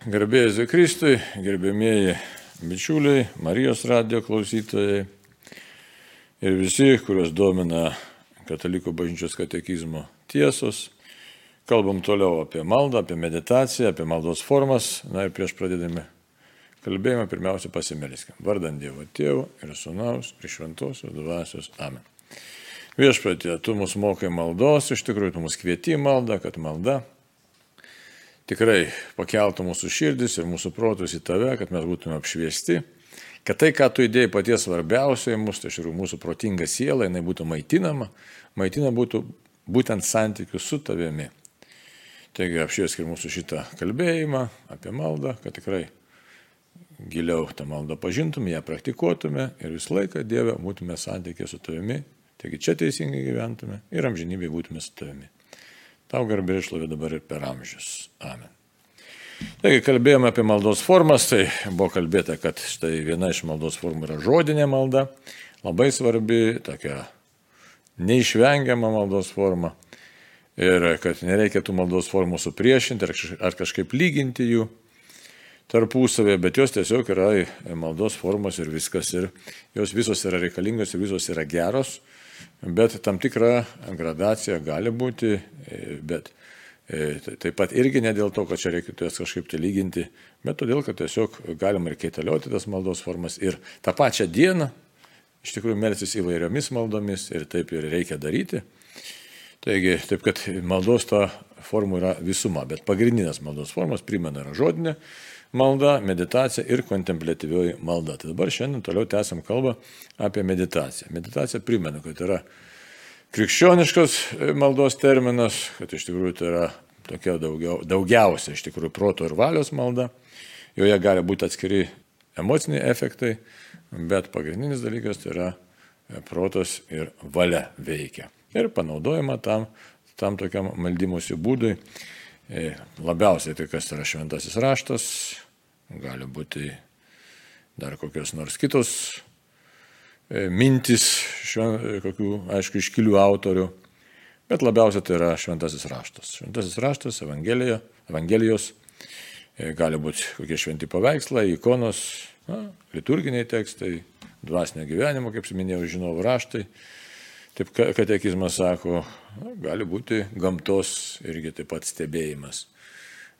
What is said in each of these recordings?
Garbėjai Zekristui, gerbėmieji bičiuliai, Marijos radio klausytojai ir visi, kuriuos domina Katalikų bažnyčios katekizmo tiesos. Kalbam toliau apie maldą, apie meditaciją, apie maldos formas. Na ir prieš pradėdami kalbėjimą pirmiausia pasimeliskime. Vardant Dievo Tėvų ir Sūnaus ir Šventosios Dvasios. Amen. Viešpatė, tu mus mokai maldos, iš tikrųjų tu mus kvieti maldą, kad malda tikrai pakeltų mūsų širdis ir mūsų protus į tave, kad mes būtume apšviesti, kad tai, ką tu įdėjai paties svarbiausioje mūsų, tai iš tikrųjų mūsų protinga siela, jinai būtų maitinama, maitina būtų būtent santykių su tavimi. Taigi apšvieskime mūsų šitą kalbėjimą apie maldą, kad tikrai giliau tą maldą pažintume, ją praktikuotume ir visą laiką Dieve būtume santykė su tavimi, taigi čia teisingai gyventume ir amžinybėje būtume su tavimi. Tau garbė išlovė dabar ir per amžius. Amen. Taigi kalbėjome apie maldos formas, tai buvo kalbėta, kad štai viena iš maldos formų yra žodinė malda, labai svarbi, tokia neišvengiama maldos forma ir kad nereikia tų maldos formų supriešinti ar kažkaip lyginti jų tarpusavėje, bet jos tiesiog yra maldos formos ir viskas ir jos visos yra reikalingos ir visos yra geros bet tam tikra gradacija gali būti, e, bet e, taip pat irgi ne dėl to, kad čia reikėtų jas kažkaip tai lyginti, bet todėl, kad tiesiog galima ir keitalioti tas maldos formas ir tą pačią dieną iš tikrųjų melsis įvairiomis maldomis ir taip ir reikia daryti. Taigi, taip kad maldos ta formų yra visuma, bet pagrindinės maldos formos primena yra žodinė, malda, meditacija ir kontemplatyvioji malda. Tai dabar šiandien toliau tęsiam kalbą apie meditaciją. Meditacija primenu, kad yra krikščioniškas maldos terminas, kad iš tikrųjų tai yra tokia daugiau, daugiausia iš tikrųjų proto ir valios malda. Joje gali būti atskiri emociniai efektai, bet pagrindinis dalykas tai yra protas ir valia veikia. Ir panaudojama tam, tam tokiam maldymosi būdui E, labiausiai tai kas yra šventasis raštas, gali būti dar kokios nors kitos e, mintis, šven, kokių, aišku, iškilių autorių, bet labiausiai tai yra šventasis raštas. Šventasis raštas, Evangelija, Evangelijos, e, gali būti kokie šventi paveikslai, ikonos, na, liturginiai tekstai, dvasinio gyvenimo, kaip minėjau, žinau, raštai. Taip katekizmas sako, gali būti gamtos irgi taip pat stebėjimas,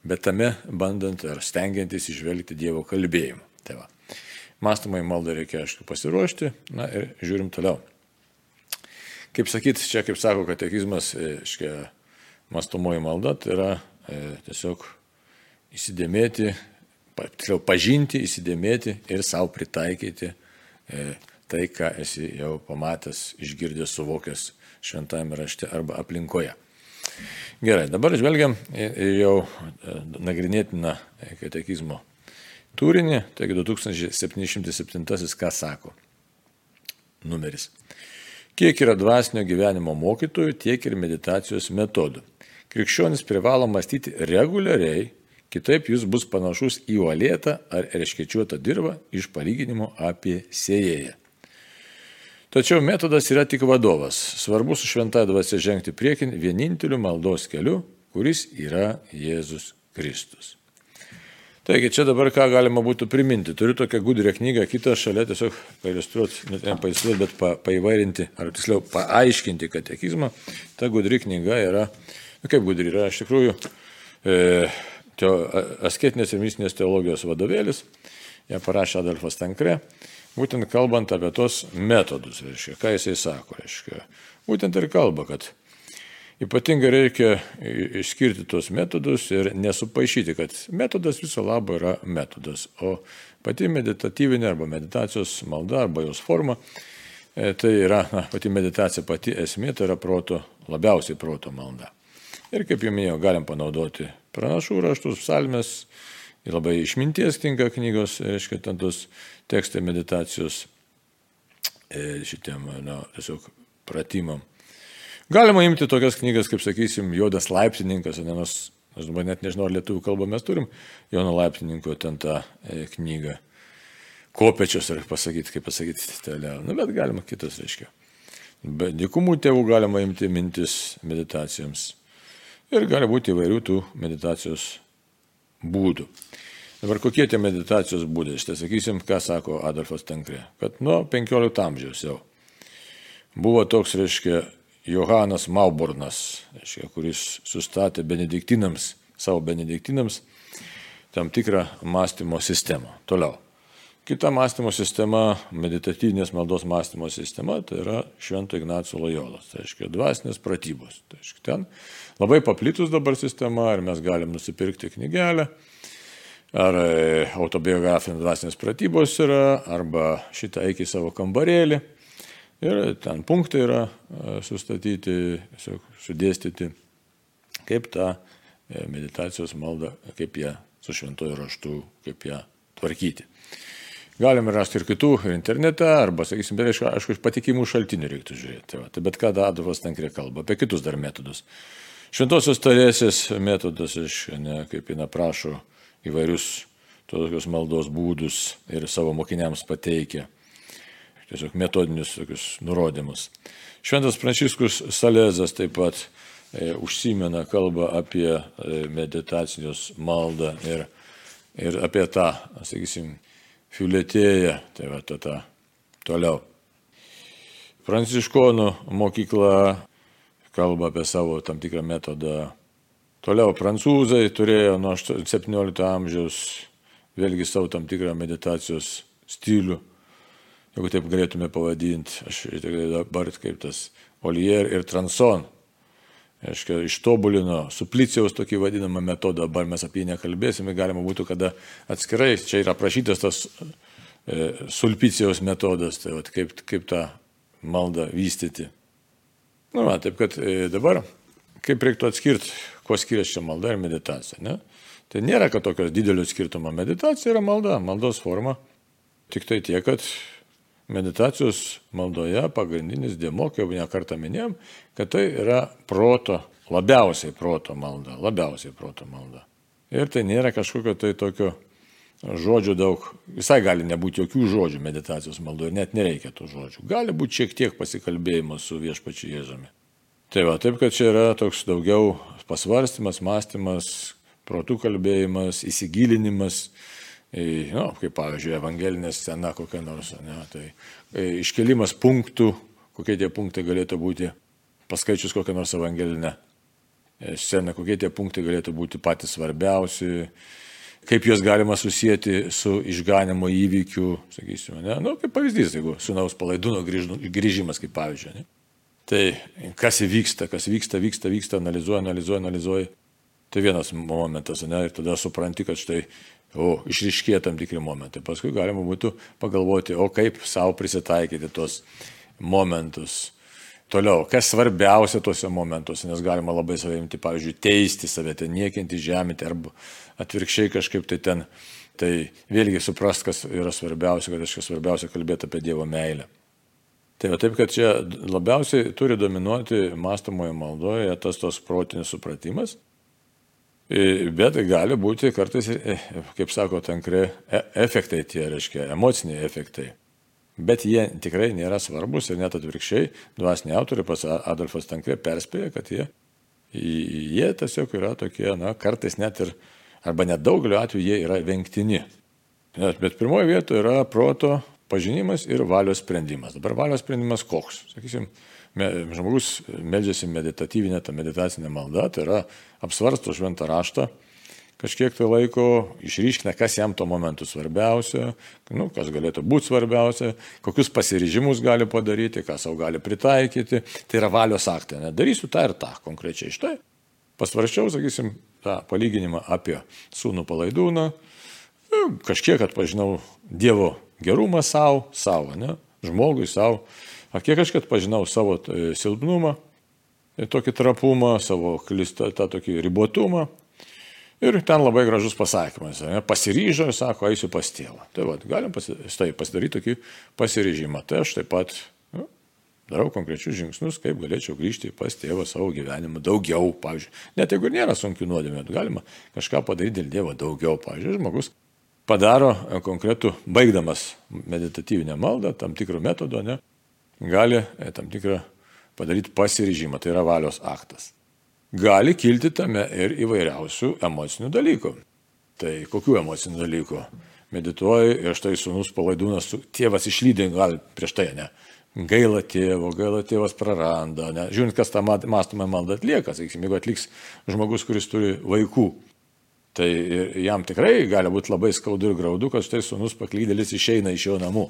bet tame bandant ar stengiantis išvelgti Dievo kalbėjimą. Tai va. Mąstamai maldą reikia, aišku, pasiruošti, na ir žiūrim toliau. Kaip sakyt, čia, kaip sako katekizmas, iškia, e, mąstomoji malda, tai yra e, tiesiog įsidėmėti, tiksliau pažinti, įsidėmėti ir savo pritaikyti e, tai, ką esi jau pamatęs, išgirdęs, suvokęs šventame rašte arba aplinkoje. Gerai, dabar žvelgiam jau e, nagrinėtiną katekizmo turinį, taigi 2707 ką sako numeris. Kiek yra dvasinio gyvenimo mokytojų, tiek ir meditacijos metodų. Krikščionis privalo mąstyti reguliariai, kitaip jis bus panašus į uolėtą ar erškečiuotą dirbą iš palyginimo apie sėjėją. Tačiau metodas yra tik vadovas. Svarbu su šventąją dvasia žengti priekin vieninteliu maldos keliu, kuris yra Jėzus Kristus. Taigi čia dabar ką galima būtų priminti. Turiu tokią gudrę knygą, kitą šalia tiesiog pailustruoti, net ne pailustruoti, bet pa, paivairinti, ar tiksliau paaiškinti katekizmą. Ta gudri knyga yra, nu kaip gudri yra, iš tikrųjų, e, teo, asketinės ir mistinės teologijos vadovėlis. Ją parašė Adolfas Tankre būtent kalbant apie tos metodus, reiškia, ką jisai sako, reiškia. Būtent ir kalba, kad ypatingai reikia išskirti tos metodus ir nesupaišyti, kad metodas viso labo yra metodas, o pati meditatyvinė arba meditacijos malda arba jos forma, e, tai yra na, pati meditacija, pati esmė, tai yra proto, labiausiai proto malda. Ir kaip jau minėjau, galim panaudoti pranašų raštus, psalmes, Ir labai išminties tinka knygos, reiškia, ten tos tekstai meditacijos e, šitiem, na, tiesiog pratimam. Galima imti tokias knygas, kaip sakysim, Jodas laiptininkas, nes, aš dabar net nežinau, ar lietuvių kalbą mes turim, Jono laiptininko ten tą e, knygą. Kopečios, ar pasakyti, kaip pasakyti, telė. Na, bet galima kitas, reiškia. Bet dikumų tėvų galima imti mintis meditacijoms. Ir gali būti įvairių tų meditacijos būdų. Dabar kokie tie meditacijos būdai? Štai sakysim, ką sako Adolfas Tankrė. Kad nuo 15 amžiaus jau buvo toks, reiškia, Johanas Mauburnas, reiškia, kuris sustatė benediktinams, savo benediktinams tam tikrą mąstymo sistemą. Toliau. Kita mąstymo sistema, meditatyvinės maldos mąstymo sistema, tai yra Švento Ignacio Lojolas, tai reiškia dvasinės pratybos. Tai reiškia, ten labai paplitus dabar sistema ir mes galim nusipirkti knygelę, ar e, autobiografinės dvasinės pratybos yra, arba šitą eik į savo kambarėlį. Ir ten punktai yra e, sustatyti, sudėstyti, kaip tą e, meditacijos maldą, kaip ją su šventoju raštu, kaip ją tvarkyti. Galime rasti ir kitų, ir internete, arba, sakysim, bet aišku, aišku, iš patikimų šaltinių reiktų žiūrėti. Tai, va, tai bet ką Adolfas Tankrė kalba, apie kitus dar metodus. Šventosios tarėsis metodas, iš, ne, kaip jina prašo, įvairius tokius maldos būdus ir savo mokiniams pateikia. Tiesiog metodinius tokius nurodymus. Šventas Pranciškus Salezas taip pat e, užsimena kalbą apie e, meditacinius maldą ir, ir apie tą, sakysim, filetėją, tai va, ta, ta, toliau. Pranciškonų mokykla kalba apie savo tam tikrą metodą Toliau prancūzai turėjo nuo 17 amžiaus vėlgi savo tam tikrą meditacijos stilių, jeigu taip galėtume pavadinti, aš dabar kaip tas Olier ir Transon. Aiškia, ištobulino suplicijaus tokį vadinamą metodą, dabar mes apie jį nekalbėsime, galima būtų kada atskirai, čia yra aprašytas tas e, sulpicijaus metodas, tai vat, kaip, kaip tą maldą vystyti. Na, va, taip kad e, dabar, kaip reiktų atskirti kuo skiriasi čia malda ir meditacija. Ne? Tai nėra, kad tokios didelio skirtumo. Meditacija yra malda, maldos forma. Tik tai tiek, kad meditacijos maldoje pagrindinis dėmo, kaip jau ne kartą minėjom, kad tai yra proto, labiausiai proto malda, labiausiai proto malda. Ir tai nėra kažkokio tai tokio žodžių daug, visai gali nebūti jokių žodžių meditacijos maldoje, net nereikia tų žodžių. Gali būti šiek tiek pasikalbėjimo su viešpačiu Jėzumi. Tai va, taip, kad čia yra toks daugiau pasvarstymas, mąstymas, protų kalbėjimas, įsigilinimas, nu, kaip pavyzdžiui, evangelinė scena kokia nors, ne, tai e, iškelimas punktų, kokie tie punktai galėtų būti, paskaičius kokią nors evangelinę e, sceną, kokie tie punktai galėtų būti patys svarbiausi, kaip juos galima susijęti su išganimo įvykiu, sakysime, ne, nu, kaip pavyzdys, jeigu sunaus palaidūno grįžimas, kaip pavyzdžiui. Ne. Tai kas įvyksta, kas vyksta, vyksta, vyksta, analizuoja, analizuoja, analizuoja. Tai vienas momentas, ne, ir tada supranti, kad štai, o, išriškėja tam tikri momentai. Paskui galima būtų pagalvoti, o kaip savo prisitaikyti tuos momentus. Toliau, kas svarbiausia tuose momentuose, nes galima labai savimti, pavyzdžiui, teisti save, ten niekinti, žeminti, arba atvirkščiai kažkaip tai ten, tai vėlgi suprast, kas yra svarbiausia, kad reiškia svarbiausia kalbėti apie Dievo meilę. Tai va taip, kad čia labiausiai turi dominuoti mąstamoje maldoje tas tos protinis supratimas, bet gali būti kartais, e, kaip sako tankre, e, efektai tie, reiškia, emociniai efektai. Bet jie tikrai nėra svarbus ir net atvirkščiai, dvasiniai autoriai pas Adolfas Tankre perspėja, kad jie, jie tiesiog yra tokie, na, kartais net ir, arba net daugeliu atveju jie yra vengtini. Bet pirmoje vietoje yra proto pažinimas ir valios sprendimas. Dabar valios sprendimas koks? Sakysim, žmogus medžiasi meditatyvinę, tą meditacinę maldą, tai yra apsvarsto šventą raštą, kažkiek tai laiko išryškina, kas jam tuo momentu svarbiausia, nu, kas galėtų būti svarbiausia, kokius pasiryžimus gali padaryti, ką savo gali pritaikyti. Tai yra valios aktai. Nedarysiu tą ir tą konkrečiai iš tai. Pasvarščiau, sakysim, tą palyginimą apie sūnų palaidūną, kažkiek atpažinau Dievo gerumą savo, savo, ne, žmogui savo. Ar kiek aš kad pažinau savo e, silpnumą, e, tokį trapumą, savo klistą, tą tokį ribotumą. Ir ten labai gražus pasakymas. Ne, pasiryžo ir sako, eisiu pas tėvą. Tai va, galim pasi, tai pasidaryti tokį pasiryžimą. Tai aš taip pat nu, darau konkrečius žingsnius, kaip galėčiau grįžti pas tėvą savo gyvenimą daugiau, pavyzdžiui. Net jeigu nėra sunkių nuodėmė, galima kažką padaryti dėl Dievo daugiau. Pavyzdžiui, žmogus padaro e, konkretų, baigdamas meditatyvinę maldą, tam tikrų metodų, ne, gali e, tam tikrą padaryti pasiryžimą, tai yra valios aktas. Gali kilti tame ir įvairiausių emocinių dalykų. Tai kokių emocinių dalykų? Medituoju ir štai sunus palaidūnas, tėvas išlydė gal prieš tai, ne? Gaila tėvo, gaila tėvas praranda, ne? Žiūrint, kas tą mąstomą maldą atlieka, sakysim, jeigu atliks žmogus, kuris turi vaikų, tai jam tikrai gali būti labai skaudu ir graudu, kad štai sunus paklydėlis išeina iš jo namų.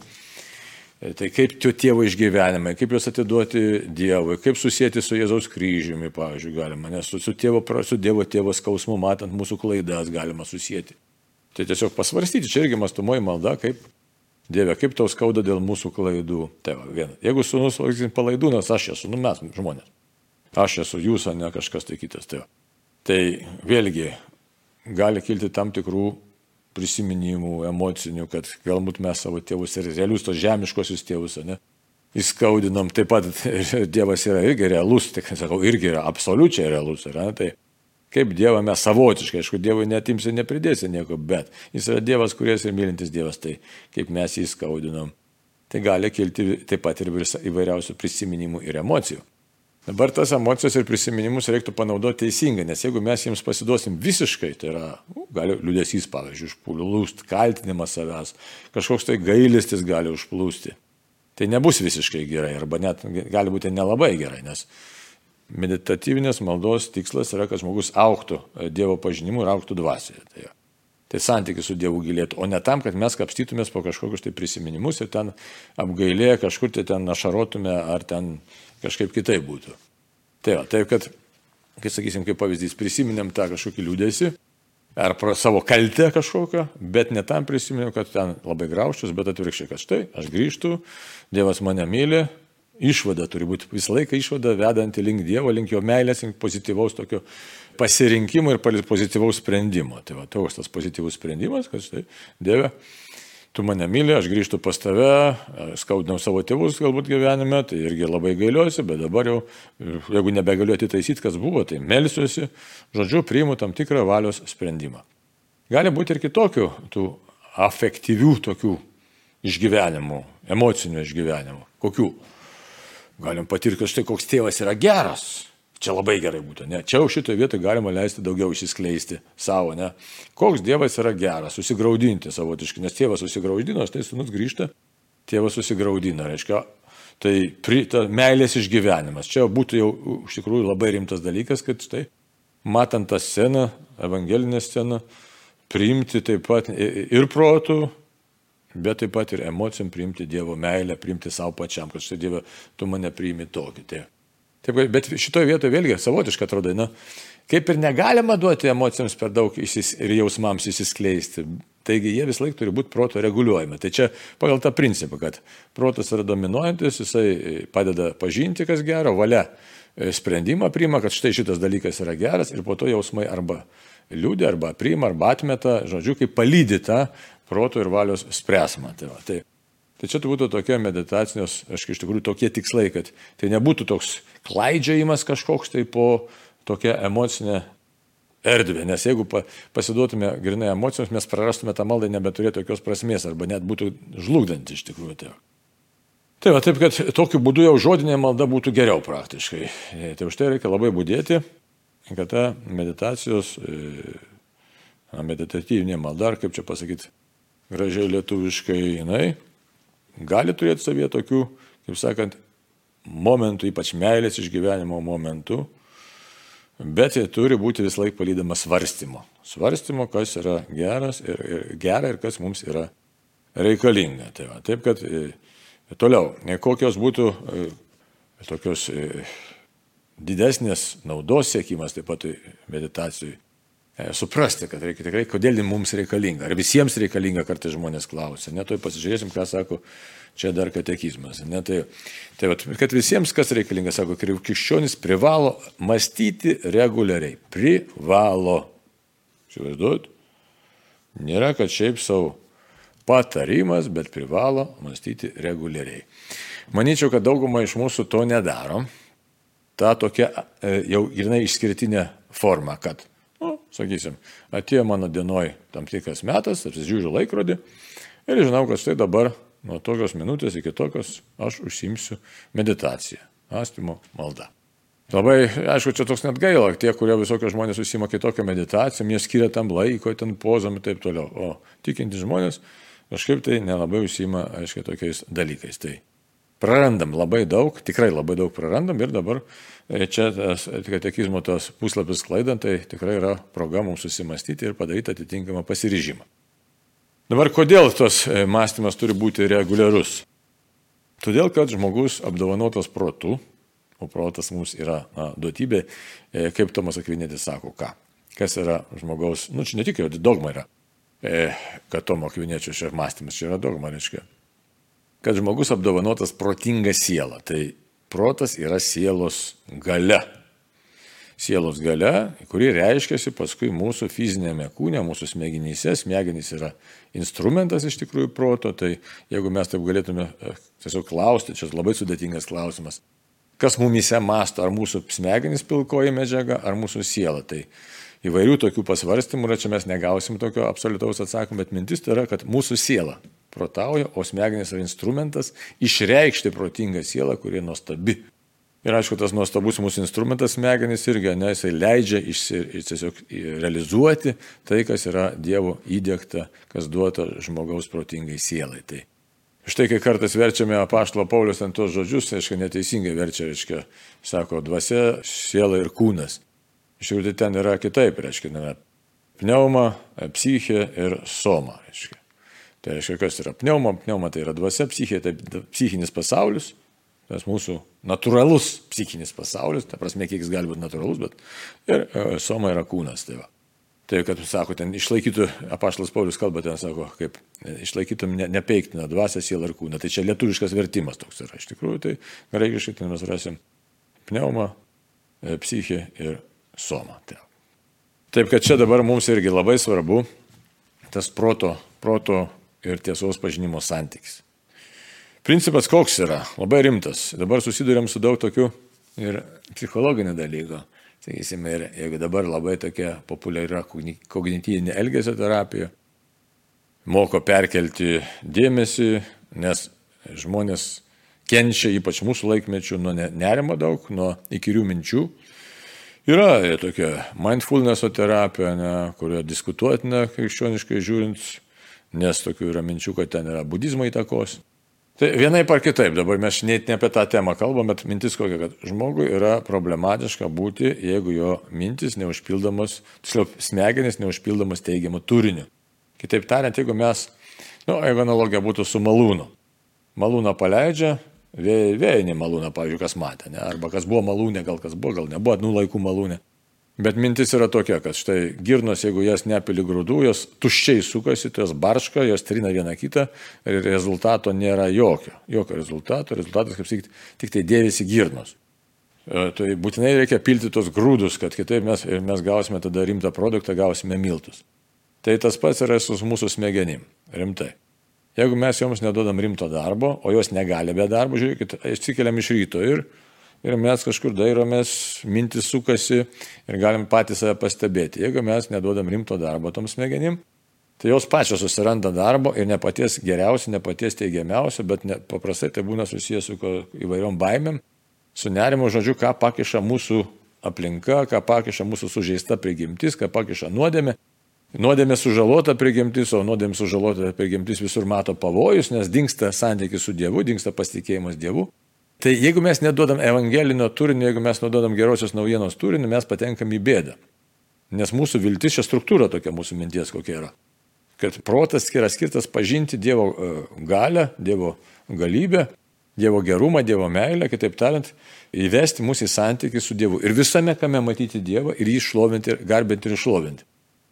E, tai kaip tie tėvo išgyvenimai, kaip juos atiduoti Dievui, kaip susijęti su Jėzaus kryžiumi, pavyzdžiui, galima, nes su, su, tėvo, su Dievo tėvo skausmu, matant mūsų klaidas, galima susijęti. Tai tiesiog pasvarstyti, čia irgi mastumoji malda, kaip Dieve, kaip tau skauda dėl mūsų klaidų. Tai va, viena. Jeigu sunus, palaidūnas, aš esu, nu mes žmonės. Aš esu jūs, o ne kažkas tai kitas. Tai, va. tai vėlgi gali kilti tam tikrų prisiminimų, emocinių, kad galbūt mes savo tėvus ir realius tos žemiškosius tėvus, ne, įskaudinam, taip pat Dievas yra irgi realus, tik sakau, irgi yra absoliučiai realus, yra, tai kaip Dievą mes savotiškai, aišku, Dievui netimsi, nepridėsi nieko, bet jis yra Dievas, kuris ir mylintis Dievas, tai kaip mes jį įskaudinam, tai gali kilti taip pat ir įvairiausių prisiminimų ir emocijų. Dabar tas emocijas ir prisiminimus reiktų panaudoti teisingai, nes jeigu mes jiems pasiduosim visiškai, tai yra, nu, gali liūdėsys, pavyzdžiui, užplūst, kaltinimas savęs, kažkoks tai gailistis gali užplūsti. Tai nebus visiškai gerai, arba net gali būti nelabai gerai, nes meditatyvinės maldos tikslas yra, kad žmogus auktų Dievo pažinimu ir auktų dvasioje. Tai, tai santykis su Dievu gilėtų, o ne tam, kad mes kapstytumės po kažkokius tai prisiminimus ir ten apgailėję kažkur tai ten našarotume ar ten kažkaip kitaip būtų. Tai va, taip kad, kai sakysim, kaip pavyzdys, prisiminėm tą kažkokį liūdėsi, ar savo kaltę kažkokią, bet ne tam prisiminiau, kad ten labai grauščius, bet atvirkščiai, kad štai, aš grįžtu, Dievas mane myli, išvada turi būti visą laiką išvada vedanti link Dievo, link jo meilės, link pozityvaus tokio pasirinkimo ir pozityvaus sprendimo. Tai va, toks tas pozityvus sprendimas, kad štai, Dieve, tu mane myli, aš grįžtu pas tave, skaudinau savo tėvus galbūt gyvenime, tai irgi labai gailiuosi, bet dabar jau, jeigu nebegaliu atitaisyti, kas buvo, tai melsiuosi, žodžiu, priimu tam tikrą valios sprendimą. Gali būti ir kitokių tų afektyvių tokių išgyvenimų, emocinių išgyvenimų. Kokių? Galim patirti, kad štai koks tėvas yra geras Čia labai gerai būtų, ne? Čia už šitoje vietoje galima leisti daugiau išsiskleisti savo, ne? Koks Dievas yra geras, susigaudinti savotiškai, nes tėvas susigaudino, štai sunus grįžta, tėvas susigaudino, reiškia, tai pri, ta meilės išgyvenimas. Čia būtų jau iš tikrųjų labai rimtas dalykas, kad štai, matant tą sceną, evangelinę sceną, priimti taip pat ir protų, bet taip pat ir emocijom priimti Dievo meilę, priimti savo pačiam, kad štai Dieve, tu mane priimi tokį. Tai Taip, bet šitoje vietoje vėlgi savotiškai atrodo, na, kaip ir negalima duoti emocijoms per daug įsis, ir jausmams įsiskleisti. Taigi jie vis laik turi būti proto reguliuojami. Tai čia pagal tą principą, kad protas yra dominuojantis, jisai padeda pažinti, kas gero, valia e, sprendimą priima, kad štai šitas dalykas yra geras ir po to jausmai arba liūdė, arba priima, arba atmeta, žodžiu, kaip palydita proto ir valios spręsmą. Tai, va, tai Tai čia būtų tokie meditacinės, aš iš tikrųjų tokie tikslai, kad tai nebūtų toks klaidžiajimas kažkoks tai po tokia emocinė erdvė, nes jeigu pasiduotume grinai emocijoms, mes prarastume tą maldą, nebeturėtų jokios prasmės arba net būtų žlugdanti iš tikrųjų. Tai. Tai va, taip, kad tokiu būdu jau žodinė malda būtų geriau praktiškai. Tai už tai reikia labai būdėti, kad ta meditacijos, e, meditatyvinė malda, ar kaip čia pasakyti, gražiai lietuviškai jinai gali turėti savyje tokių, kaip sakant, momentų, ypač meilės išgyvenimo momentų, bet jie turi būti vis laik palydama svarstymo. Svarstymo, kas yra geras ir, ir, gera ir kas mums yra reikalinga. Tai va, taip kad e, toliau, e, kokios būtų e, tokios didesnės naudos siekimas taip pat meditacijai suprasti, kad reikia tikrai, kodėl mums reikalinga. Ar visiems reikalinga, kartais žmonės klausia. Net tai pasižiūrėsim, ką sako čia dar katekizmas. Ne, tai, tai vat, kad visiems kas reikalinga, sako, krikščionis privalo mąstyti reguliariai. Privalo. Šivaizduot? Nėra, kad šiaip savo patarimas, bet privalo mąstyti reguliariai. Manyčiau, kad dauguma iš mūsų to nedaro. Ta tokia e, jau grinai išskirtinė forma, kad sakysim, atėjo mano dienoj tam tikras metas, aš žiūriu laikrodį ir žinau, kad štai dabar nuo tokios minutės iki tokios aš užsimsiu meditaciją, mąstymo maldą. Labai, aišku, čia toks net gaila, tie, kurie visokie žmonės susima kitokią meditaciją, jie skiria tam laiko, ten pozom ir taip toliau. O tikinti žmonės kažkaip tai nelabai užsima, aiškiai, tokiais dalykais. Tai prarandam labai daug, tikrai labai daug prarandam ir dabar e, čia tas katekizmo tos puslapis klaidant, tai tikrai yra proga mums susimastyti ir padaryti atitinkamą pasiryžimą. Dabar kodėl tas e, mąstymas turi būti reguliarus? Todėl, kad žmogus apdovanotas protu, o protas mums yra na, duotybė, e, kaip Tomas Akvinėtis sako, ką. Kas yra žmogaus, nu čia ne tik jau dogma yra, kad Tomo Akvinėčio šia mąstymas čia yra dogma, reiškia. Kad žmogus apdovanotas protinga siela, tai protas yra sielos gale. Sielos gale, kuri reiškiasi paskui mūsų fizinėme kūne, mūsų smegenyse. Smegenys yra instrumentas iš tikrųjų proto, tai jeigu mes taip galėtume e, tiesiog klausti, čia labai sudėtingas klausimas, kas mumise masto, ar mūsų smegenys pilkoji medžiaga, ar mūsų siela. Tai įvairių tokių pasvarstymų yra, čia mes negausim tokio absoliutaus atsakymą, bet mintis tai yra, kad mūsų siela protauja, o smegenys yra instrumentas išreikšti protingą sielą, kuri nuostabi. Ir aišku, tas nuostabus mūsų instrumentas smegenys irgi, ne, jisai leidžia išsi, tiesiog realizuoti tai, kas yra Dievo įdėkta, kas duota žmogaus protingai sielai. Tai Štai kai kartais verčiame apaštalo Paulius ant tos žodžius, aišku, neteisingai verčia, reiškia, sako, dvasia, siela ir kūnas. Iš tikrųjų, tai ten yra kitaip, reiškia, ne, pneuma, psichė ir soma, reiškia. Tai reiškia, kas yra pneuma, pneuma tai yra dvasia, psichė tai psichinis pasaulis, tas mūsų natūralus psichinis pasaulis, ta prasme, kiek jis gali būti natūralus, bet ir e, soma yra kūnas. Tai va. Tai, kad, sako, ten išlaikytų, apaštalas Paulius kalba ten, sako, kaip išlaikytum ne, nepeiktiną dvasę, sielą ir kūną. Tai čia lietuviškas vertimas toks yra. Iš tikrųjų, tai graikiškai ten mes rasim pneumą, e, psichė ir soma. Tai. Taip, kad čia dabar mums irgi labai svarbu tas proto, proto ir tiesos pažinimo santykis. Principas koks yra? Labai rimtas. Dabar susidurėm su daug tokių ir psichologinių dalykų sakysime, ir jeigu dabar labai tokia populiari yra kognityvinė elgesio terapija, moko perkelti dėmesį, nes žmonės kenčia ypač mūsų laikmečių nuo nerimo daug, nuo įkyrių minčių. Yra tokia mindfulness terapija, ne, kurioje diskutuotina krikščioniškai žiūrint, nes tokių yra minčių, kad ten yra budizmo įtakos. Tai vienai par kitaip, dabar mes net ne apie tą temą kalbam, bet mintis kokia, kad žmogui yra problematiška būti, jeigu jo mintis neužpildomos, tiksliau, smegenys neužpildomos teigiamų turinių. Kitaip tariant, jeigu mes, na, nu, jeigu analogija būtų su malūnu. Malūną paleidžia, vėjinį malūną, pavyzdžiui, kas matė, ne? arba kas buvo malūnė, gal kas buvo, gal nebuvo, nu laikų malūnė. Bet mintis yra tokia, kad štai girnos, jeigu jas nepili grūdų, jos tuščiai sukasi, tai jos barška, jos trina vieną kitą ir rezultato nėra jokio. Jokio rezultato. Rezultatas, kaip sakyti, tik tai dėvisi girnos. E, tai būtinai reikia pilti tos grūdus, kad kitaip mes, mes gausime tada rimtą produktą, gausime miltus. Tai tas pats yra su mūsų smegenim. Rimtai. Jeigu mes joms neduodam rimto darbo, o jos negali be darbo, žiūrėkit, atsikeliam iš ryto ir ir mes kažkur dairomės, mintis sukasi ir galim patys save pastebėti. Jeigu mes neduodam rimto darbo toms smegenim, tai jos pačios susiranda darbo ir ne paties geriausio, ne paties teigiamiausio, bet ne, paprastai tai būna susijęs su įvairiom baimėm, su nerimu, žodžiu, ką pakiša mūsų aplinka, ką pakiša mūsų sužeista prigimtis, ką pakiša nuodėmė. Nuodėmė sužalota prigimtis, o nuodėmė sužalota prigimtis visur mato pavojus, nes dinksta santykis su Dievu, dinksta pasitikėjimas Dievu. Tai jeigu mes neduodam evangelinio turinio, jeigu mes neduodam gerosios naujienos turinio, mes patenkam į bėdą. Nes mūsų viltis, čia struktūra tokia mūsų minties kokia yra. Kad protas yra skirtas pažinti Dievo e, galę, Dievo galybę, Dievo gerumą, Dievo meilę, kitaip tariant, įvesti mūsų į santykių su Dievu. Ir visame kame matyti Dievą ir jį šlovinti, garbinti ir šlovinti.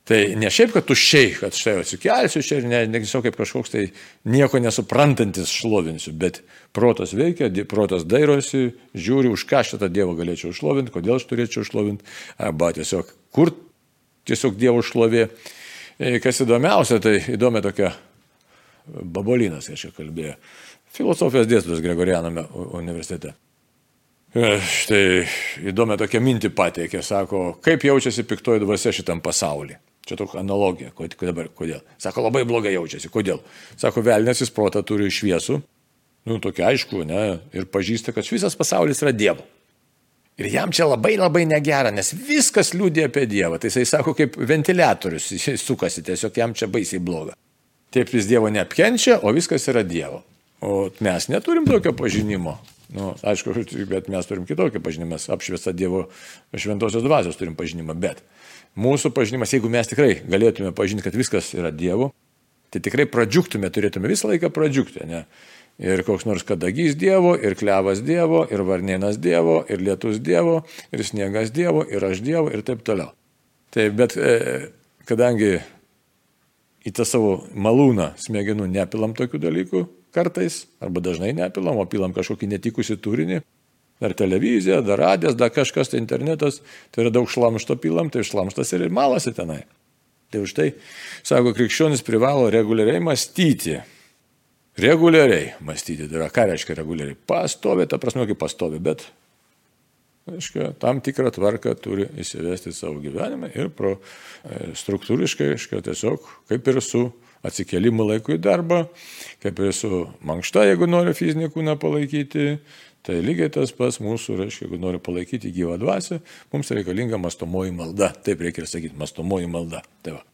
Tai ne šiaip, kad tuščiai, kad štai atsikelsiu čia ir ne, ne tiesiog kaip kažkoks tai nieko nesuprantantis šlovinsiu, bet protas veikia, protas dairosi, žiūri, už ką šitą Dievą galėčiau šlovinti, kodėl aš turėčiau šlovinti, arba tiesiog kur tiesiog Dievo šlovė. E, kas įdomiausia, tai įdomi tokia babolinas, aš čia kalbėjau, filosofijos dėstytojas Gregorianame universitete. E, štai įdomi tokia mintį pateikė, sako, kaip jaučiasi piktoji dvasia šitam pasaulyje. Čia tokia analogija. Dabar, kodėl? Sako, labai blogai jaučiasi. Kodėl? Sako, velnės jis protą turi šviesų, nu, tokia aišku, ne, ir pažįsta, kad visas pasaulis yra Dievo. Ir jam čia labai labai negera, nes viskas liūdė apie Dievą. Tai jisai sako, kaip ventiliatorius, jis sukasi, tiesiog jam čia baisiai bloga. Taip jis Dievo neapkenčia, o viskas yra Dievo. O mes neturim tokio pažinimo. Nu, aišku, bet mes turim kitokį pažinimą, mes apšviestą Dievo šventosios dvasios turim pažinimą, bet mūsų pažinimas, jeigu mes tikrai galėtume pažinti, kad viskas yra Dievo, tai tikrai pradžiuktume, turėtume visą laiką pradžiukti, ne? Ir koks nors kadagys Dievo, ir klevas Dievo, ir varnienas Dievo, ir lietus Dievo, ir sniegas Dievo, ir aš Dievo, ir taip toliau. Taip, bet e, kadangi į tą savo malūną smegenų nepilam tokių dalykų, kartais, arba dažnai nepilam, o pilam kažkokį netikusi turinį, dar televizija, dar radijas, dar kažkas, tai internetas, tai yra daug šlamšto pilam, tai šlamštas ir malasi tenai. Tai už tai, sako, krikščionis privalo reguliariai mąstyti. Reguliariai mąstyti, tai yra ką reiškia reguliariai? Pastovi, ta prasme, kaip pastovi, bet aiškia, tam tikrą tvarką turi įsivesti savo gyvenime ir pro, e, struktūriškai, aiškia, tiesiog kaip ir su atsikelimu laiku į darbą, kaip ir su mankšta, jeigu nori fizinį kūną palaikyti. Tai lygiai tas pats mūsų, reiškia, jeigu nori palaikyti gyvą dvasę, mums reikalinga mastomoji malda. Taip reikia ir sakyti, mastomoji malda. Tai va.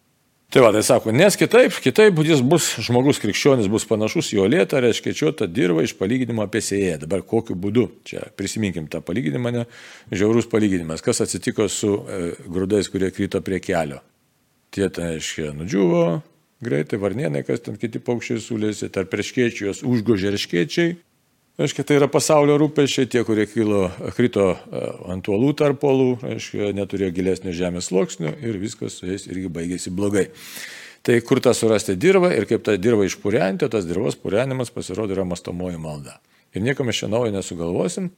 Tai va, tai sako, nes kitaip, kitaip jis bus, žmogus krikščionis bus panašus į olėtą, reiškia, čiotą dirbą iš palyginimo apie sėją. Dabar kokiu būdu, čia prisiminkim tą palyginimą, ne, žiaurus palyginimas, kas atsitiko su e, grūdais, kurie krito prie kelio. Tie, tai reiškia, nudžiuvo, greitai, varnienai, kas ten kiti paukščiai sulėsi, tarp perškiečių jos užgožė erškiečiai. Aiškiai, tai yra pasaulio rūpešiai, tie, kurie kilo, krito e, ant uolų tarp uolų, aiškiai, neturėjo gilesnio žemės sluoksnio ir viskas su jais irgi baigėsi blogai. Tai kur tą surasti dirbą ir kaip tą dirbą išpūrenti, tas dirbos pūrenimas pasirodo yra mastomoji malda. Ir nieko mes čia naujo nesugalvosim,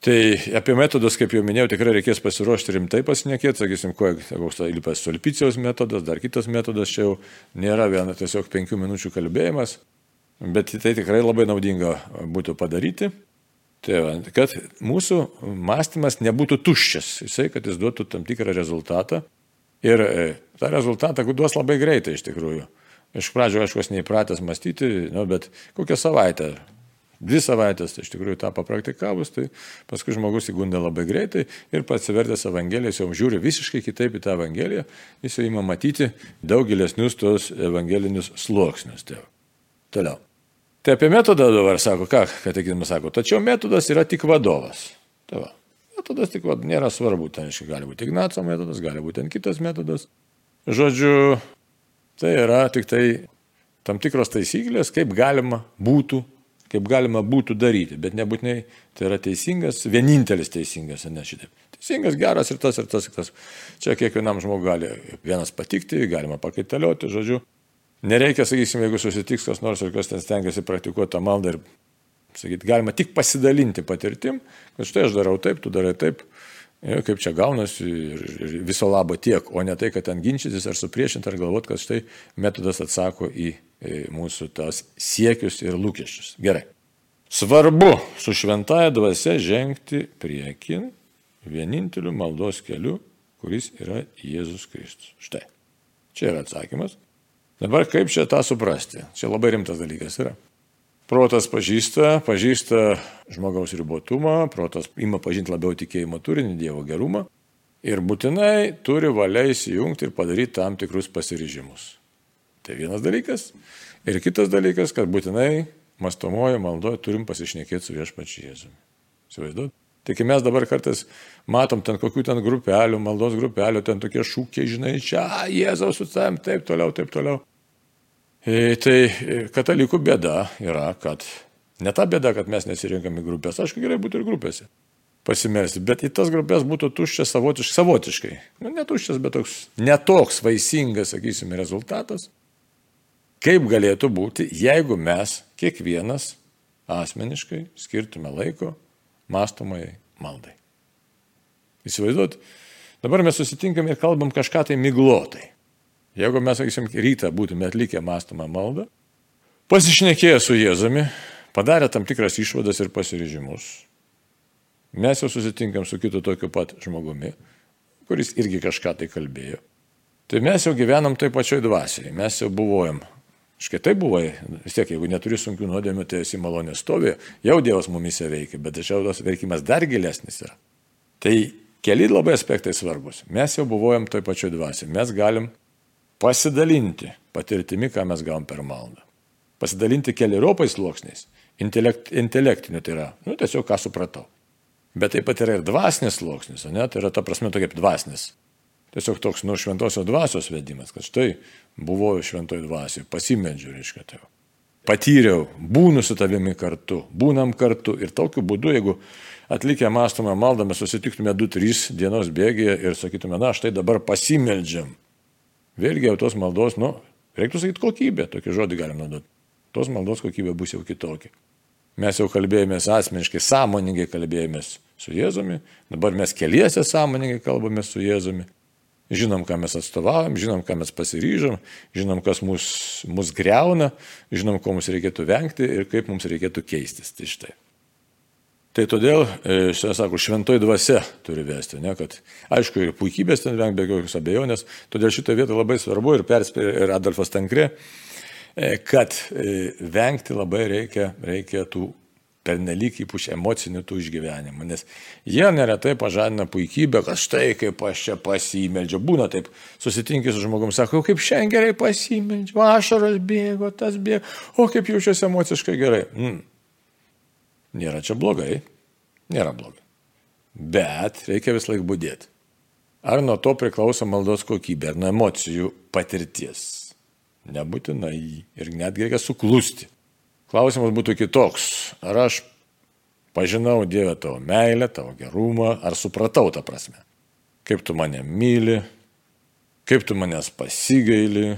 Tai apie metodus, kaip jau minėjau, tikrai reikės pasiruošti rimtai pasinekėti, sakysim, koks tai lipas solpicijos metodas, dar kitas metodas, čia jau nėra viena tiesiog penkių minučių kalbėjimas, bet tai tikrai labai naudinga būtų padaryti. Tai va, kad mūsų mąstymas nebūtų tuščias, jisai, kad jis duotų tam tikrą rezultatą. Ir e, tą rezultatą duos labai greitai iš tikrųjų. Iš pradžio, aišku, neįpratęs mąstyti, nu, bet kokią savaitę dvi savaitės, tai iš tikrųjų tą papraktikavus, tai paskui žmogus įgundė labai greitai ir pats atsivertęs Evangeliją, jis jau žiūri visiškai kitaip į tą Evangeliją, jis jau įma matyti daug gilesnius tos evangelinius sluoksnius. Tėv. Toliau. Tai apie metodą dabar sako, ką katekizmas sako, tačiau metodas yra tik vadovas. Tai va, metodas tik vadovas, nėra svarbu, ten aiškiai gali būti Ignaco metodas, gali būti kitas metodas. Žodžiu, tai yra tik tai tam tikros taisyklės, kaip galima būtų kaip galima būtų daryti, bet nebūtinai tai yra teisingas, vienintelis teisingas, ne šitaip. Teisingas, geras ir tas, ir tas, ir tas. Čia kiekvienam žmogui gali vienas patikti, galima pakaitalioti, žodžiu. Nereikia, sakysim, jeigu susitiks kas nors ir kas ten stengiasi praktikuoti tą maldą ir, sakyti, galima tik pasidalinti patirtim, kad štai aš darau taip, tu darai taip. Ir kaip čia gaunasi ir, ir viso labo tiek, o ne tai, kad ten ginčytis ar supriešinti ar galvoti, kad štai metodas atsako į mūsų tas siekius ir lūkesčius. Gerai. Svarbu su šventaja dvasia žengti priekin vieninteliu maldos keliu, kuris yra Jėzus Kristus. Štai. Čia yra atsakymas. Dabar kaip čia tą suprasti? Čia labai rimtas dalykas yra. Protas pažįsta, pažįsta žmogaus ribotumą, protas ima pažinti labiau tikėjimo turinį, Dievo gerumą ir būtinai turi valia įsijungti ir padaryti tam tikrus pasiryžimus. Tai vienas dalykas. Ir kitas dalykas, kad būtinai mastomoje maldoje turim pasišnekėti su viešpačiu Jėzumi. Įsivaizduot? Kai mes dabar kartais matom ten kokių ten grupelių, maldos grupelių, ten tokie šūkiai, žinai, čia Jėzaus su tavim, taip toliau, taip toliau. E, tai e, katalikų bėda yra, kad ne ta bėda, kad mes nesirinkame grupės, aišku, gerai būtų ir grupėse pasimelsti, bet į tas grupės būtų tuščias savotiškai, savotiškai. Nu, netuščias, bet toks netoks vaisingas, sakysime, rezultatas, kaip galėtų būti, jeigu mes kiekvienas asmeniškai skirtume laiko mastomai maldai. Įsivaizduot, dabar mes susitinkam ir kalbam kažką tai miglotai. Jeigu mes, sakysim, rytą būtume atlikę mastomą maldą, pasišnekėję su Jėzumi, padarę tam tikras išvadas ir pasiryžimus, mes jau susitinkam su kitu tokiu pat žmogumi, kuris irgi kažką tai kalbėjo. Tai mes jau gyvenam toj pačioj dvasiai, mes jau buvojam Škai tai buvo, vis tiek, jeigu neturi sunkių nuodėmių, tai esi malonės stovi, jau Dievas mumise veikia, bet tačiau tas veikimas dar gilesnis yra. Tai keli labai aspektai svarbus. Mes jau buvojom toj pačioj dvasiai. Mes galim pasidalinti patirtimi, ką mes gavom per maldą. Pasidalinti keliariopais sluoksniais. Intelekt, intelektiniu tai yra, nu, tiesiog ką supratau. Bet taip pat yra ir dvasinis sluoksnis, ne? Tai yra ta prasme tokia kaip dvasinis. Tiesiog toks nuo šventosios dvasios vedimas, kad štai buvau šventoji dvasiai, pasimedžiu, reiškia tai. Patyriau, būnu su tavimi kartu, būnam kartu ir tokiu būdu, jeigu atlikę mąstomą maldą mes susitiktume 2-3 dienos bėgėje ir sakytume, na, štai dabar pasimeldžiam. Vėlgi jau tos maldos, nu, reiktų sakyti kokybė, tokį žodį galim naudoti. Tos maldos kokybė bus jau kitokia. Mes jau kalbėjomės asmeniškai, sąmoningai kalbėjomės su Jėzumi, dabar mes keliese sąmoningai kalbame su Jėzumi. Žinom, ką mes atstovavom, žinom, ką mes pasiryžom, žinom, kas mus, mus greuna, žinom, ko mums reikėtų vengti ir kaip mums reikėtų keistis. Tai štai. Tai todėl, e, šiandien sako, šventoji dvasia turi vesti, ne, kad aišku ir puikybės ten vengti be jokios abejonės, todėl šitą vietą labai svarbu ir perspėjo ir Adolfas Tankre, e, kad e, vengti labai reikia, reikia tų pernelyg ypač emocinių tų išgyvenimų, nes jie neretai pažadina puikybę, kad štai kaip aš čia pasimeldžiu. Būna taip, susitinki su žmogumi, sako, kaip šiandien gerai pasimeldžiu, ašaras bėgo, tas bėgo, o kaip jaučiuosi emociškai gerai. Mm. Nėra čia blogai, nėra blogai. Bet reikia vis laik būdėti. Ar nuo to priklauso maldos kokybė, ar nuo emocijų patirties. Nebūtinai ir netgi reikia suklusti. Klausimas būtų kitoks. Ar aš pažinau Dievę tavo meilę, tavo gerumą, ar supratau tą prasme? Kaip tu mane myli, kaip tu manęs pasigaili,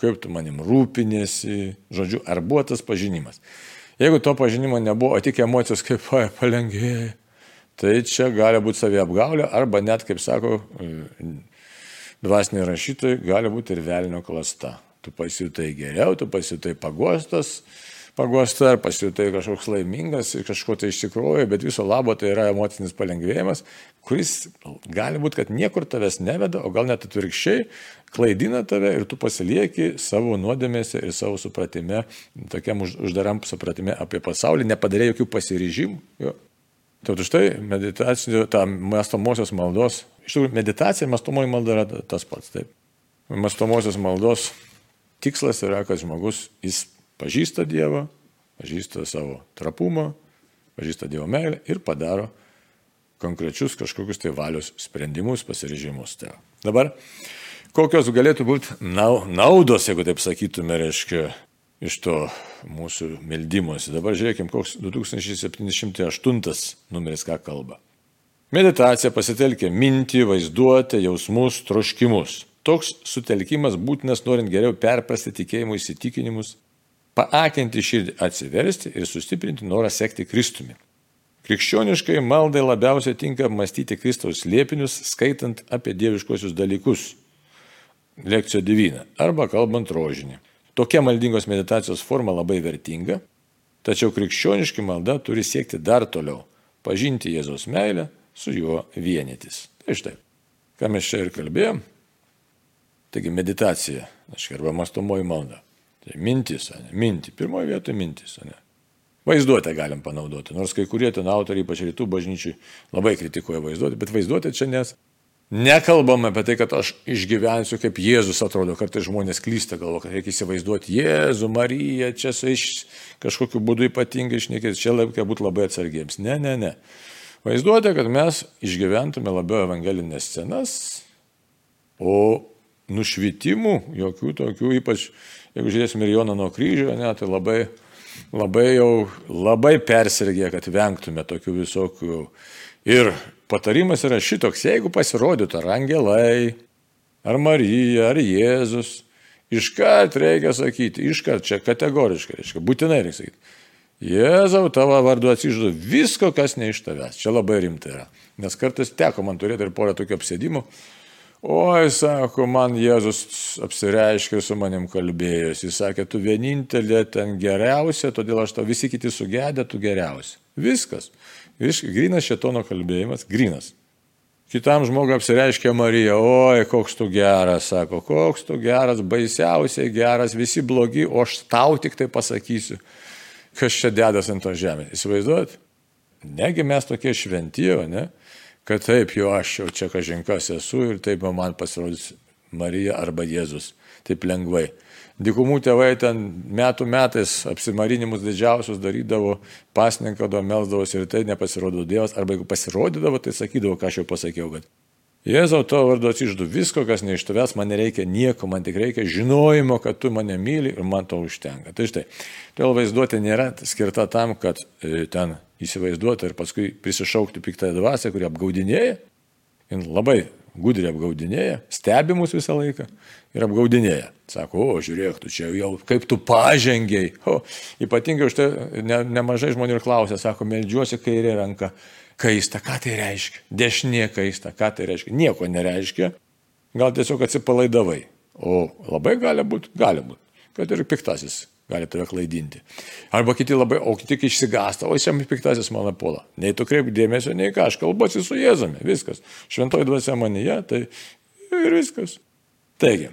kaip tu manim rūpinėsi, žodžiu, ar buvo tas pažinimas. Jeigu to pažinimo nebuvo, o tik emocijos kaip palengvėja, tai čia gali būti saviapgaulė arba net, kaip sako dvasiniai rašytojai, gali būti ir velnio klasta. Tu pasijutai geriau, tu pasijutai pagostas, pagosta, ar pasijutai kažkoks laimingas ir kažko tai iš tikrųjų, bet viso labo tai yra emocinis palengvėjimas, kuris gali būti, kad niekur tavęs neveda, o gal net atvirkščiai klaidina tave ir tu pasilieki savo nuodėmėse ir savo supratime, tokiam uždaram supratime apie pasaulį, nepadarė jokių pasiryžimų. Jo. Tai už tai meditacinio, ta mastomosios maldos, iš tikrųjų meditacija mastomoji malda yra tas pats. Taip. Mastomosios maldos tikslas yra, kad žmogus jis pažįsta Dievą, pažįsta savo trapumą, pažįsta Dievo meilę ir padaro konkrečius kažkokius tai valios sprendimus, pasirežimus. Tai. Dabar, kokios galėtų būti naudos, jeigu taip sakytume, reiškia, iš to mūsų meldymosi. Dabar žiūrėkime, koks 2708 numeris ką kalba. Meditacija pasitelkia mintį, vaizduotę, jausmus, troškimus. Toks sutelkimas būtinas norint geriau perprasti tikėjimo įsitikinimus, paakinti širdį atsiversti ir sustiprinti norą sekti Kristumi. Krikščioniškai maldai labiausiai tinka mąstyti Kristaus liepinius, skaitant apie dieviškosius dalykus. Lekcija 9 arba kalbant rožinį. Tokia maldingos meditacijos forma labai vertinga, tačiau krikščioniški malda turi siekti dar toliau - pažinti Jėzaus meilę, su juo vienytis. Tai štai, ką mes čia ir kalbėjom, Taigi meditacija, aš arba mastomoji malda. Tai mintis, ne? Minti. Pirmoje vietoje mintis, ne? Vaizduotę galim panaudoti, nors kai kurie ten autoriai, ypač rytų bažnyčiai, labai kritikuoja vaizduotę, bet vaizduotė čia nes nekalbam apie tai, kad aš išgyvensiu, kaip Jėzus atrodo, kartais žmonės klysta galvo, kad reikia įsivaizduoti Jėzų, Mariją, čia su iš kažkokiu būdu ypatingai išnekėti, čia reikia būti labai atsargiems. Ne, ne, ne. Vaizduotė, kad mes išgyventume labiau evangelinės scenas, o nušvitimų, jokių tokių, ypač jeigu žiūrėsime ir Joną nuo kryžio, ne, tai labai, labai jau labai persirgė, kad vengtume tokių visokių. Ir patarimas yra šitoks, jeigu pasirodytų ar angelai, ar Marija, ar Jėzus, iškart reikia sakyti, iškart čia kategoriškai, reiškia, būtinai reikia sakyti. Jėzau, tavo vardu atsižadu visko, kas ne iš tavęs. Čia labai rimtai yra. Nes kartais teko man turėti ir porą tokių apsėdimų, Oi, sako, man Jėzus apsireiškė su manim kalbėjus. Jis sakė, tu vienintelė ten geriausia, todėl aš tau visi kiti sugedė, tu geriausia. Viskas. Viskas. Grinas šetono kalbėjimas, grinas. Kitam žmogui apsireiškė Marija, oi, koks tu geras, sako, koks tu geras, baisiausiai geras, visi blogi, o aš tau tik tai pasakysiu, kas čia dedas ant to žemės. Įsivaizduojat? Negi mes tokie šventi, o ne? Kad taip jau aš jau čia kažinkas esu ir taip man pasirodys Marija arba Jėzus. Taip lengvai. Dikumų tėvai ten metų metais apsimarinimus didžiausius darydavo, pasninkado, melsdavosi ir tai nepasirodo Dievas, arba jeigu pasirodydavo, tai sakydavo, ką aš jau pasakiau, kad Jėzau, to vardu atsiždu visko, kas ne iš tavęs, man nereikia nieko, man tik reikia žinojimo, kad tu mane myli ir man to užtenka. Tai štai, todėl vaizduotė nėra skirta tam, kad e, ten įsivaizduoti ir paskui prisišaukti piktąją dvasę, kuri apgaudinėja. Jis labai gudriai apgaudinėja, stebi mus visą laiką ir apgaudinėja. Sako, o žiūrėk, tu čia jau kaip tu pažengiai. O, ypatingai už tai ne, nemažai žmonių ir klausia, sako, melžiuosi kairė ranka kaista, ką tai reiškia? Dešinė kaista, ką tai reiškia? Nieko nereiškia. Gal tiesiog atsipalaidavai. O labai gali būti, gali būti, kad ir piktasis gali tave klaidinti. Arba kiti labai, o kiti išsigąsta, o šiam piktasis mano puola. Nei tu kreip dėmesio, nei ką, aš kalbuosi su Jėzumi, viskas. Šventoji dvasia manyje, tai ir viskas. Taigi,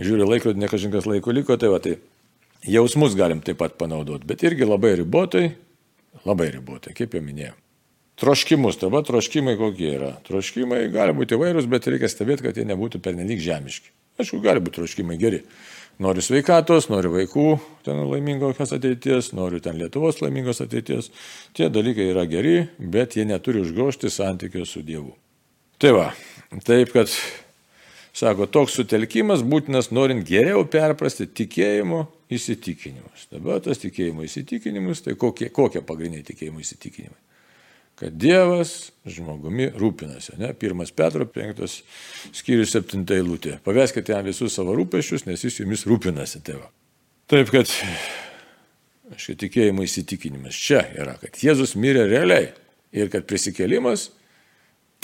žiūri laikrodį, ne kažkas laiko liko, tai va, tai jausmus galim taip pat panaudoti, bet irgi labai ribotai, labai ribotai, kaip jau minėjau. Troškimus, dabar troškimai kokie yra. Troškimai gali būti įvairūs, bet reikia stebėti, kad jie nebūtų pernelyg žemiški. Aišku, gali būti troškimai geri. Noriu sveikatos, noriu vaikų, ten laimingos ateities, noriu ten Lietuvos laimingos ateities. Tie dalykai yra geri, bet jie neturi užgošti santykio su Dievu. Tai va, taip kad, sako, toks sutelkimas būtinas norint geriau perprasti tikėjimo įsitikinimus. Dabar tas tikėjimo įsitikinimus, tai kokie, kokie pagrindiniai tikėjimo įsitikinimai? Kad Dievas žmogumi rūpinasi. Ne? Pirmas Petro 5 skyrius 7 eilutė. Paveskite jam visus savo rūpešius, nes jis jumis rūpinasi tėva. Taip kad, aš tikėjimo įsitikinimas čia yra, kad Jėzus mirė realiai ir kad prisikėlimas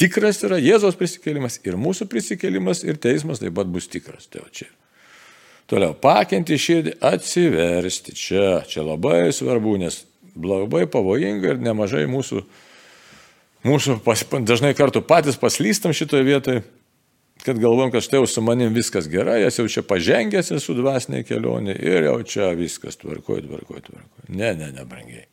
tikras yra Jėzos prisikėlimas ir mūsų prisikėlimas ir teismas taip pat bus tikras. Tai čia. Toliau, pakinti širdį, atsiversti čia, čia labai svarbu, nes labai pavojinga ir nemažai mūsų Mūsų pas, dažnai kartu patys paslystam šitoje vietoje, kad galvom, kad štai jau su manim viskas gerai, jas jau čia pažengęs esu dvasiniai kelionė ir jau čia viskas tvarkoju, tvarkoju, tvarkoju. Ne, ne, ne, brangiai.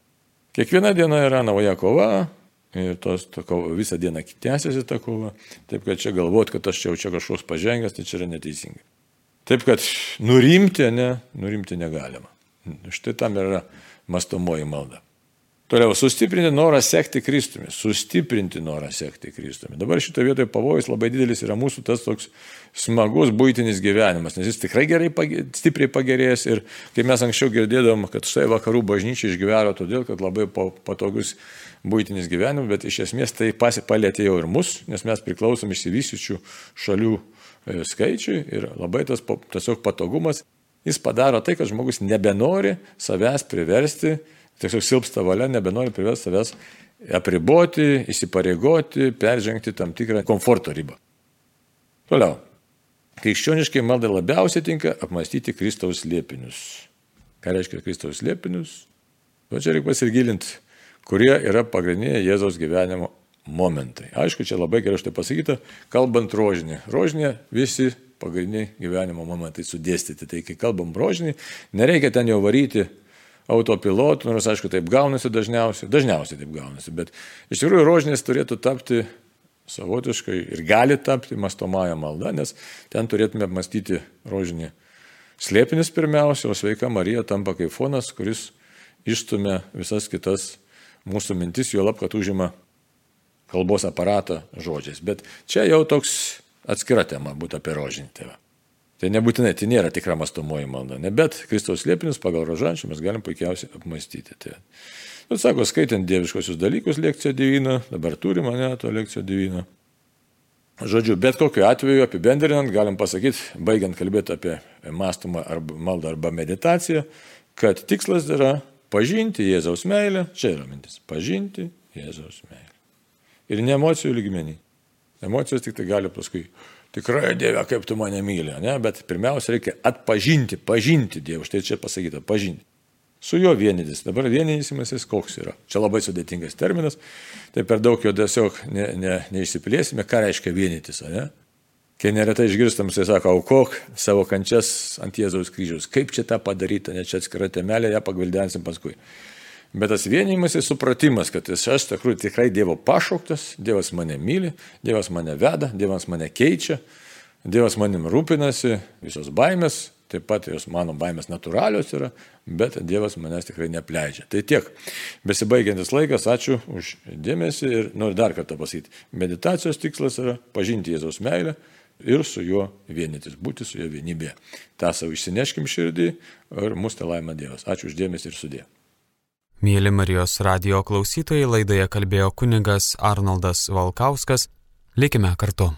Kiekviena diena yra nauja kova ir tos, ta kova, visą dieną tęsiasi ta kova. Taip kad čia galvot, kad aš čia jau čia kažkoks pažengęs, tai čia yra neteisingai. Taip kad nurimti, ne, nurimti negalima. Štai tam yra mastomoji malda. Toliau, sustiprinti norą sekti Kristumi. Sustiprinti norą sekti Kristumi. Dabar šitoje vietoje pavojus labai didelis yra mūsų tas toks smagus būtinis gyvenimas, nes jis tikrai gerai, stipriai pagerėjęs ir kaip mes anksčiau girdėdom, kad štai vakarų bažnyčia išgyveno todėl, kad labai patogus būtinis gyvenimas, bet iš esmės tai pasipalėtė jau ir mus, nes mes priklausom išsivysiučių šalių e, skaičiui ir labai tas tiesiog patogumas, jis padaro tai, kad žmogus nebenori savęs priversti tiesiog silpsta valia, nebenori privesti savęs apriboti, įsipareigoti, peržengti tam tikrą komforto ribą. Toliau. Krikščioniškai maldai labiausiai tinka apmastyti Kristaus liepinius. Ką reiškia Kristaus liepinius? O čia reikia pasigilinti, kurie yra pagrindiniai Jėzaus gyvenimo momentai. Aišku, čia labai gerai štai pasakyta, kalbant rožinį. Rožinė visi pagrindiniai gyvenimo momentai sudėstyti. Tai kai kalbam rožinį, nereikia ten jau varyti autopilotų, nors aišku taip gaunasi dažniausiai, dažniausiai taip gaunasi, bet iš tikrųjų rožinės turėtų tapti savotiškai ir gali tapti mastomąją maldą, nes ten turėtume mąstyti rožinį slėpinis pirmiausia, o sveika Marija tampa kaip fonas, kuris išstumia visas kitas mūsų mintis, jo lab, kad užima kalbos aparatą žodžiais. Bet čia jau toks atskira tema būtų apie rožinį tėvą. Tai nebūtinai, tai nėra tikra mastomoji malda, ne, bet Kristaus slėpinis pagal rožančių mes galim puikiausiai apmastyti. Tai, nu, sako, skaitant dieviškosius dalykus lekciją divina, dabar turime ne to lekciją divina. Žodžiu, bet kokiu atveju apibendrinant, galim pasakyti, baigiant kalbėti apie mąstymą arba maldą arba meditaciją, kad tikslas yra pažinti Jėzaus meilę, čia yra mintis, pažinti Jėzaus meilę. Ir ne emocijų lygmenį. Emocijos tik tai gali paskui tikrai Dieve, kaip tu mane myli, ne? bet pirmiausia reikia atpažinti, pažinti Dievą, štai čia pasakyta, pažinti. Su juo vienytis. Dabar vienysimasis koks yra. Čia labai sudėtingas terminas, tai per daug jo tiesiog ne, ne, neišsiplėsime, ką reiškia vienytis, ne? Kai neretai išgirstam, jisai sako, aukok savo kančias ant Jėzaus kryžiaus. Kaip čia tą padaryti, ne čia atskira temelė, ją pagvildensim paskui. Bet tas vienimas ir supratimas, kad aš tikrųjų tikrai Dievo pašauktas, Dievas mane myli, Dievas mane veda, Dievas mane keičia, Dievas manim rūpinasi, visos baimės, taip pat jos mano baimės natūralios yra, bet Dievas manęs tikrai nepleidžia. Tai tiek. Besibaigiantis laikas, ačiū už dėmesį ir noriu dar kartą pasakyti. Meditacijos tikslas yra pažinti Jėzaus meilę ir su juo vienytis, būti su juo vienybėje. Ta savo išsineškim širdį ir mūsų te laima Dievas. Ačiū uždėmesi ir sudė. Mėly Marijos radio klausytojai, laidoje kalbėjo kunigas Arnoldas Valkauskas. Likime kartu.